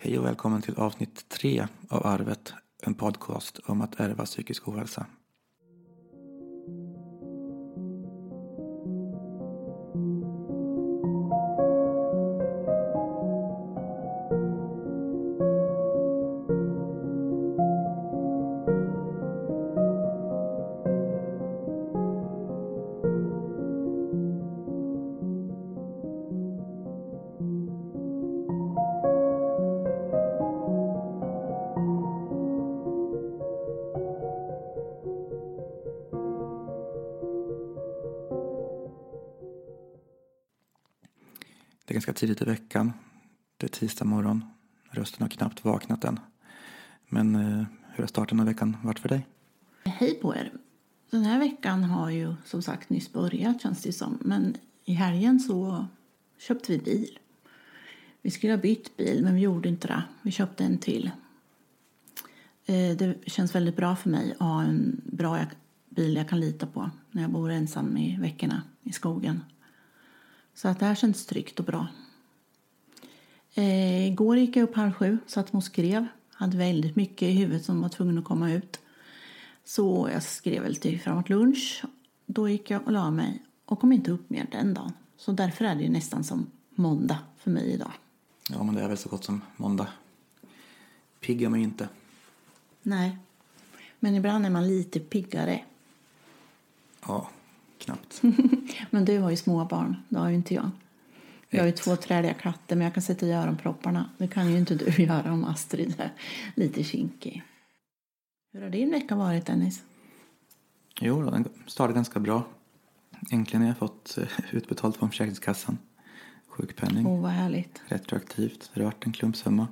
Hej och välkommen till avsnitt tre av Arvet, en podcast om att ärva psykisk ohälsa. Ganska tidigt i veckan. Det är tisdag morgon. Rösten har knappt vaknat än. Men eh, hur har starten av veckan varit för dig? Hej på er! Den här veckan har ju som sagt nyss börjat känns det som. Men i helgen så köpte vi bil. Vi skulle ha bytt bil men vi gjorde inte det. Vi köpte en till. Eh, det känns väldigt bra för mig att ha en bra bil jag kan lita på när jag bor ensam i veckorna i skogen. Så att det här känns tryggt och bra. Eh, igår gick jag upp halv sju, satt och skrev. Hade väldigt mycket i huvudet som var tvungen att komma ut. Så jag skrev väl till framåt lunch. Då gick jag och la mig och kom inte upp mer den dagen. Så därför är det ju nästan som måndag för mig idag. Ja, men det är väl så gott som måndag. Pigg är man ju inte. Nej, men ibland är man lite piggare. Ja, knappt. Men du har ju små barn, det har ju inte jag. Jag har ju två träliga katter men jag kan sätta i öronpropparna. Det kan ju inte du göra om Astrid är lite kinkig. Hur har din vecka varit Dennis? Jo, då, den startade ganska bra. Äntligen har jag fått eh, utbetalt från Försäkringskassan. Sjukpenning. Åh, vad härligt. retroaktivt. Det har varit en klumpsumma.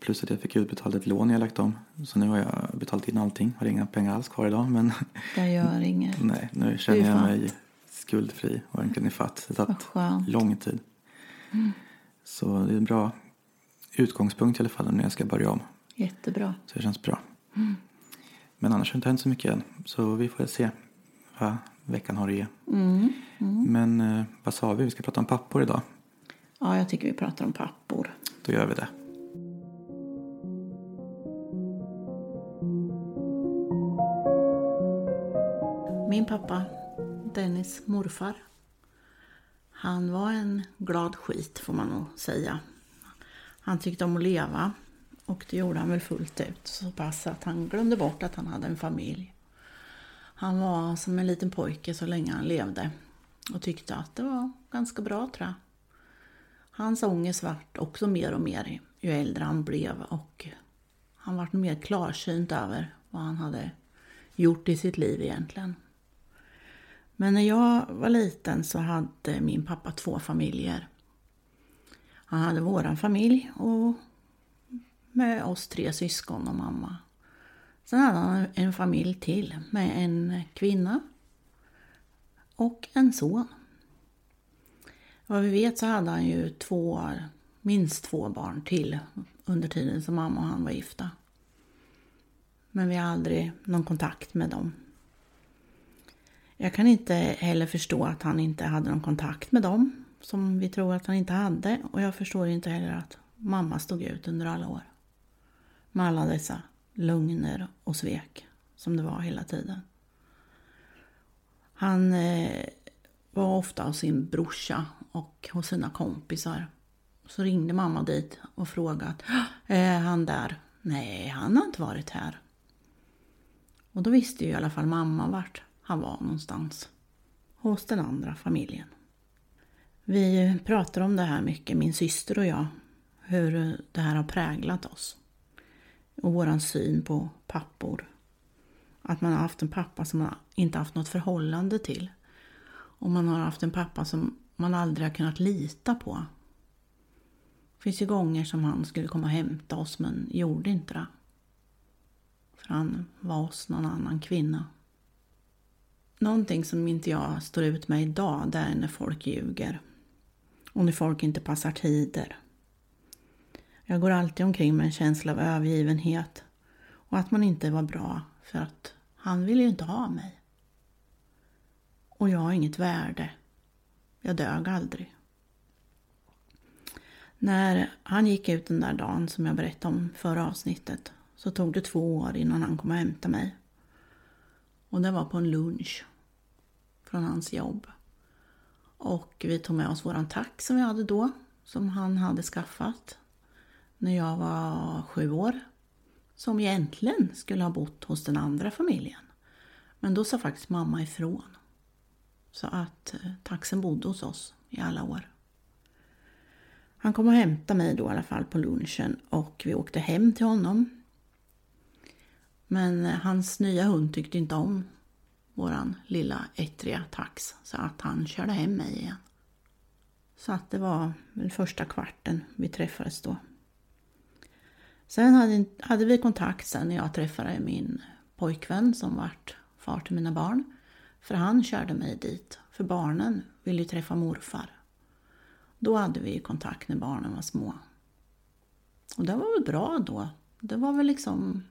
Plus att jag fick utbetalt ett lån jag lagt om. Så nu har jag betalat in allting. Har inga pengar alls kvar idag. Men Jag gör inget. nej, nu känner jag mig skuldfri och egentligen ifatt. Det har tagit lång tid. Så det är en bra utgångspunkt i alla fall när jag ska börja om. Jättebra. Så det känns bra. Men annars har det inte hänt så mycket än. Så vi får se vad veckan har att ge. Mm. Men eh, vad sa vi? Vi ska prata om pappor idag. Ja, jag tycker vi pratar om pappor. Då gör vi det. Min pappa, Dennis morfar, han var en glad skit får man nog säga. Han tyckte om att leva och det gjorde han väl fullt ut så pass att han glömde bort att han hade en familj. Han var som en liten pojke så länge han levde och tyckte att det var ganska bra tror jag. Hans ångest vart också mer och mer ju äldre han blev och han vart mer klarsynt över vad han hade gjort i sitt liv egentligen. Men när jag var liten så hade min pappa två familjer. Han hade våran familj och med oss tre syskon och mamma. Sen hade han en familj till med en kvinna och en son. Vad vi vet så hade han ju två, minst två barn till under tiden som mamma och han var gifta. Men vi har aldrig någon kontakt med dem. Jag kan inte heller förstå att han inte hade någon kontakt med dem som vi tror att han inte hade. Och jag förstår inte heller att mamma stod ut under alla år. Med alla dessa lögner och svek som det var hela tiden. Han eh, var ofta hos sin brorsa och hos sina kompisar. Så ringde mamma dit och frågade är han där? Nej, han har inte varit här. Och då visste ju i alla fall mamma vart han var någonstans. Hos den andra familjen. Vi pratar om det här mycket, min syster och jag. Hur det här har präglat oss. Och våran syn på pappor. Att man har haft en pappa som man inte haft något förhållande till. Och man har haft en pappa som man aldrig har kunnat lita på. Det finns ju gånger som han skulle komma och hämta oss men gjorde inte det. För han var hos någon annan kvinna. Någonting som inte jag står ut med idag det är när folk ljuger. Och när folk inte passar tider. Jag går alltid omkring med en känsla av övergivenhet. Och att man inte var bra för att han ville ju inte ha mig. Och jag har inget värde. Jag dög aldrig. När han gick ut den där dagen som jag berättade om förra avsnittet så tog det två år innan han kom och hämtade mig. Och det var på en lunch från hans jobb. Och vi tog med oss våran tax som vi hade då, som han hade skaffat när jag var sju år. Som egentligen skulle ha bott hos den andra familjen. Men då sa faktiskt mamma ifrån. Så att eh, taxen bodde hos oss i alla år. Han kom och hämtade mig då i alla fall på lunchen och vi åkte hem till honom. Men eh, hans nya hund tyckte inte om våran lilla ettriga tax så att han körde hem mig igen. Så att det var väl första kvarten vi träffades då. Sen hade, hade vi kontakt sen när jag träffade min pojkvän som vart far till mina barn. För han körde mig dit, för barnen ville ju träffa morfar. Då hade vi kontakt när barnen var små. Och det var väl bra då. Det var väl liksom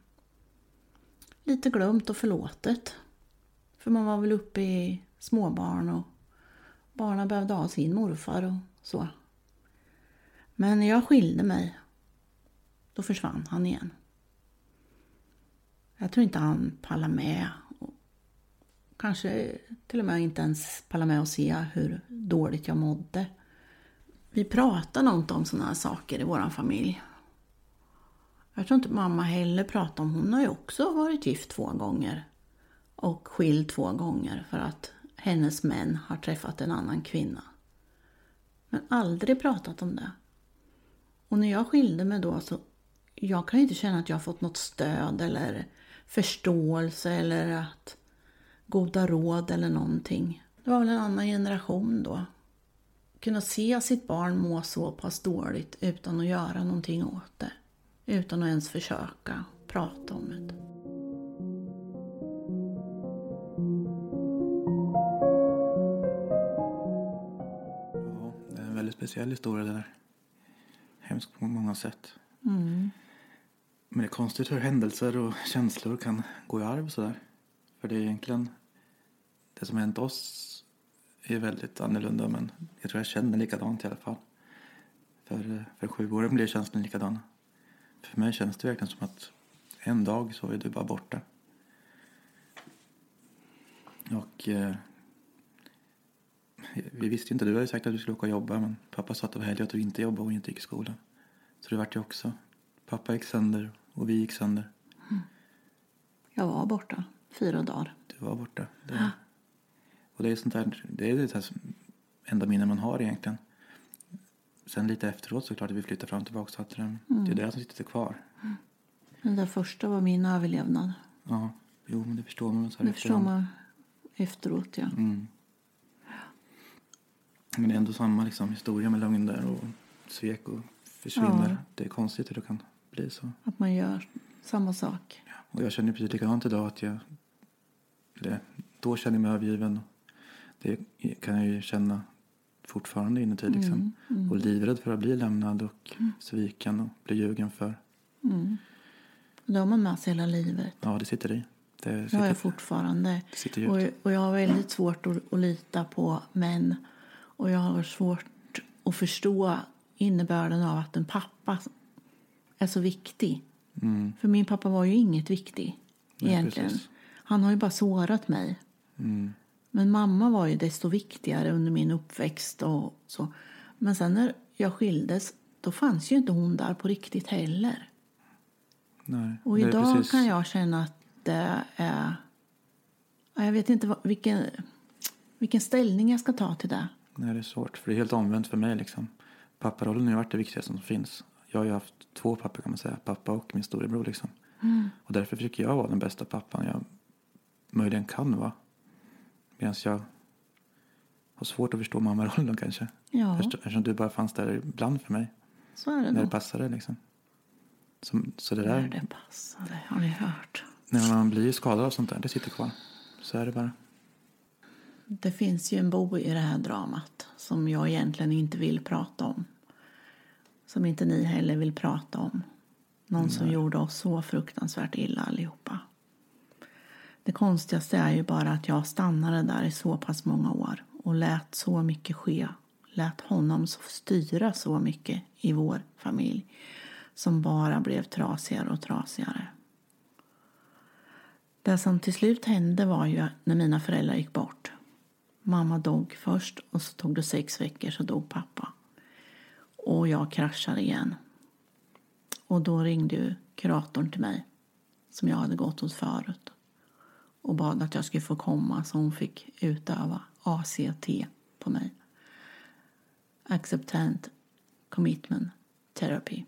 lite glömt och förlåtet. För man var väl uppe i småbarn och barnen behövde ha sin morfar och så. Men när jag skilde mig, då försvann han igen. Jag tror inte han pallade med. Kanske till och med inte ens pallade med att se hur dåligt jag mådde. Vi pratade nog inte om sådana här saker i vår familj. Jag tror inte mamma heller pratade om, hon har ju också varit gift två gånger. Och skild två gånger för att hennes män har träffat en annan kvinna. Men aldrig pratat om det. Och när jag skilde mig då så, jag kan inte känna att jag har fått något stöd eller förståelse eller att goda råd eller någonting. Det var väl en annan generation då. Kunna se sitt barn må så pass dåligt utan att göra någonting åt det. Utan att ens försöka prata om det. Ja, det är en väldigt speciell historia det där. Hemskt på många sätt. Mm. Men det är konstigt hur händelser och känslor kan gå i arv sådär. För det är egentligen det som hänt oss är väldigt annorlunda men jag tror jag känner likadant i alla fall. För, för sju år blev känslan likadan. För mig känns det verkligen som att en dag så är du bara borta. Och eh, vi visste inte, du hade sagt att du skulle åka och jobba men pappa sa att det var helg att du inte jobbade och inte gick i skolan. Så det vart ju också. Pappa gick sönder och vi gick sönder. Jag var borta fyra dagar. Du var borta. Det, och det är sånt där, det är det enda minne man har egentligen. Sen lite efteråt så klart att vi flyttade fram och tillbaka så att det, är det som sitter kvar. Den där första var min överlevnad. Ja, jo men det förstår man så här Det förstår man efteråt, ja. Mm. Men det är ändå samma liksom, historia med lögner och svek och försvinner. Ja. Det är konstigt hur det kan bli så. Att man gör samma sak. Och jag känner precis likadant idag att jag... Det, då känner jag mig övergiven. Det kan jag ju känna fortfarande inuti liksom. Mm, Och livrädd för att bli lämnad och sviken och bli ljugen för. Mm. Det har man med sig hela livet. Ja, det sitter i. Det Det har sitter, jag fortfarande. det sitter djupt. Och, och jag har väldigt svårt att, att lita på män. Och jag har svårt att förstå innebörden av att en pappa är så viktig. Mm. För min pappa var ju inget viktig Nej, egentligen. precis. Han har ju bara sårat mig. Mm. Men mamma var ju desto viktigare under min uppväxt och så. Men sen när jag skildes, då fanns ju inte hon där på riktigt heller. Nej, Och idag precis- kan jag känna att det är... ja, Jag vet inte vad, vilken, vilken ställning jag ska ta till det. Nej, det är svårt. För det är helt omvänt för mig liksom. Papparollen har varit det viktigaste som finns. Jag har ju haft två pappor kan man säga. Pappa och min storebror liksom. Och därför försöker jag vara den bästa pappan jag möjligen kan vara. Medan jag har svårt att förstå mammarollen kanske. Ja, Eftersom du bara fanns där ibland för mig. så är det När det nog. passade liksom. Så, så det När där, det passade, har ni hört. när man blir skadad av sånt där, det sitter kvar. Så är det bara. Det finns ju en bo i det här dramat som jag egentligen inte vill prata om. Som inte ni heller vill prata om. Någon som gjorde oss så fruktansvärt illa allihopa. Det konstigaste är ju bara att jag stannade där i så pass många år och lät så mycket ske lät honom styra så mycket i vår familj som bara blev trasigare och trasigare. Det som till slut hände var ju när mina föräldrar gick bort. Mamma dog först och så tog det sex veckor så dog pappa. Och jag kraschade igen. Och då ringde ju kuratorn till mig som jag hade gått hos förut och bad att jag skulle få komma så hon fick utöva ACT på mig. Acceptant Commitment Therapy.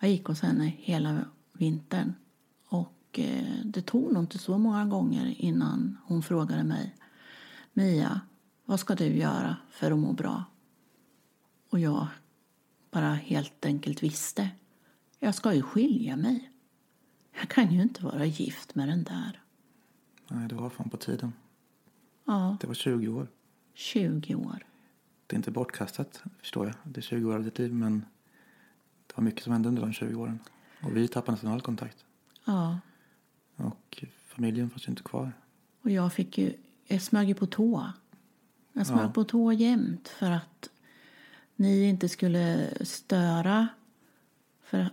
Jag gick hos henne hela vintern och eh, det tog nog inte så många gånger innan hon frågade mig Mia, vad ska du göra för att må bra? Och jag bara helt enkelt visste. Jag ska ju skilja mig. Jag kan ju inte vara gift med den där. Nej, det var fan på tiden. Ja, Det var 20 år. 20 år. Det är inte bortkastat, förstår jag. Det är 20 år av ditt liv, men det var mycket som hände under de 20 åren. Och vi tappade nästan all kontakt. Ja, Och familjen fanns ju inte kvar. och jag fick ju, jag smög ju på tå. Jag smög Ja. på tå jämt för att ni inte skulle störa. För,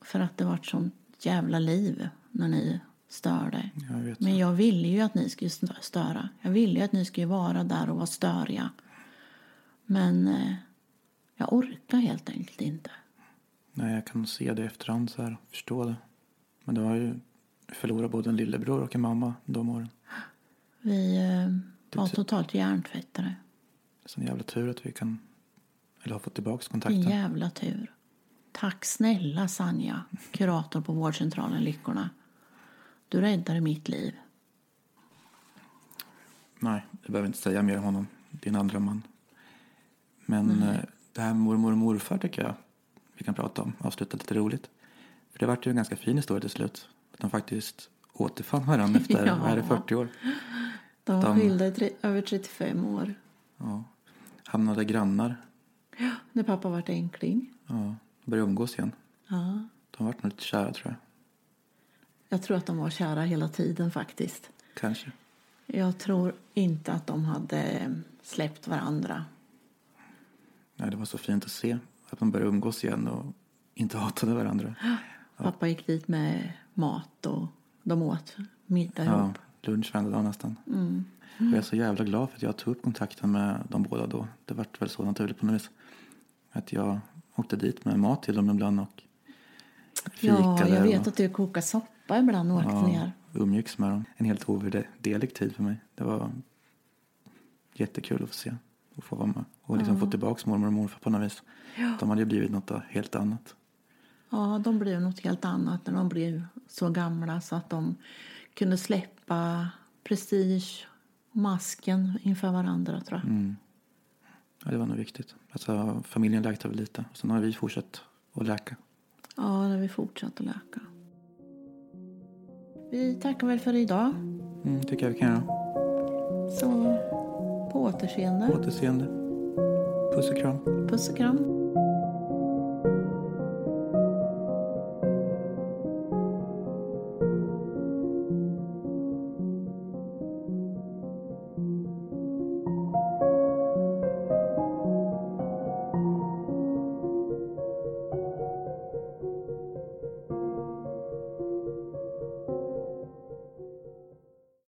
för att det var sånt jävla liv när ni störde. Jag. Men jag ville ju att ni skulle stö- störa. Jag ville ju att ni skulle vara där och vara störiga. Men eh, jag orkar helt enkelt inte. Nej, jag kan se det i efterhand så här, förstå det. Men det var ju förlorat både en lillebror och en mamma de åren. Vi eh, var totalt hjärntvättade. Det är sån jävla tur att vi kan, eller har fått tillbaka kontakten. jävla tur. Tack snälla Sanja, kurator på vårdcentralen Lyckorna. Du räddade mitt liv. Nej, jag behöver inte säga mer om honom. Din andra man. Men eh, det här med mormor och morfar tycker jag vi kan prata om. Avsluta lite roligt. För det vart ju en ganska fin historia till slut. Att de faktiskt återfann varandra efter, Ja. är det, 40 år. De var skilda i över 35 år. Ja. Hamnade grannar. När pappa vart enkling. Ja. Började umgås igen. Ja. De vart nog lite kära tror jag. Jag tror att de var kära hela tiden faktiskt. Kanske. Jag tror inte att de hade släppt varandra. Nej, det var så fint att se att de började umgås igen och inte hatade varandra. Pappa gick dit med mat och de åt middag Ja, ihop. lunch varenda dag nästan. Mm. Och jag är så jävla glad för att jag tog upp kontakten med de båda då. Det vart väl så naturligt på något vis. Att jag åkte dit med mat till dem ibland och Ja, jag vet och att du kokar soppa ibland och åkte ja, ner. umgicks med dem. En helt ovärderlig tid för mig. Det var jättekul att få se och få vara med. Och liksom få tillbaka mormor och morfar på något vis. De hade ju blivit något helt annat. Ja, de blev något helt annat när de blev så gamla så att de kunde släppa prestige och masken inför varandra tror jag. Mm. Ja, det var nog viktigt. Alltså, familjen läkte väl lite. Och sen har vi fortsatt att läka. Ja, där vi fortsatt att läka. Vi tackar väl för idag. Mm, tycker jag vi kan göra. Så på återseende. På återseende. Puss och kram. Puss och kram.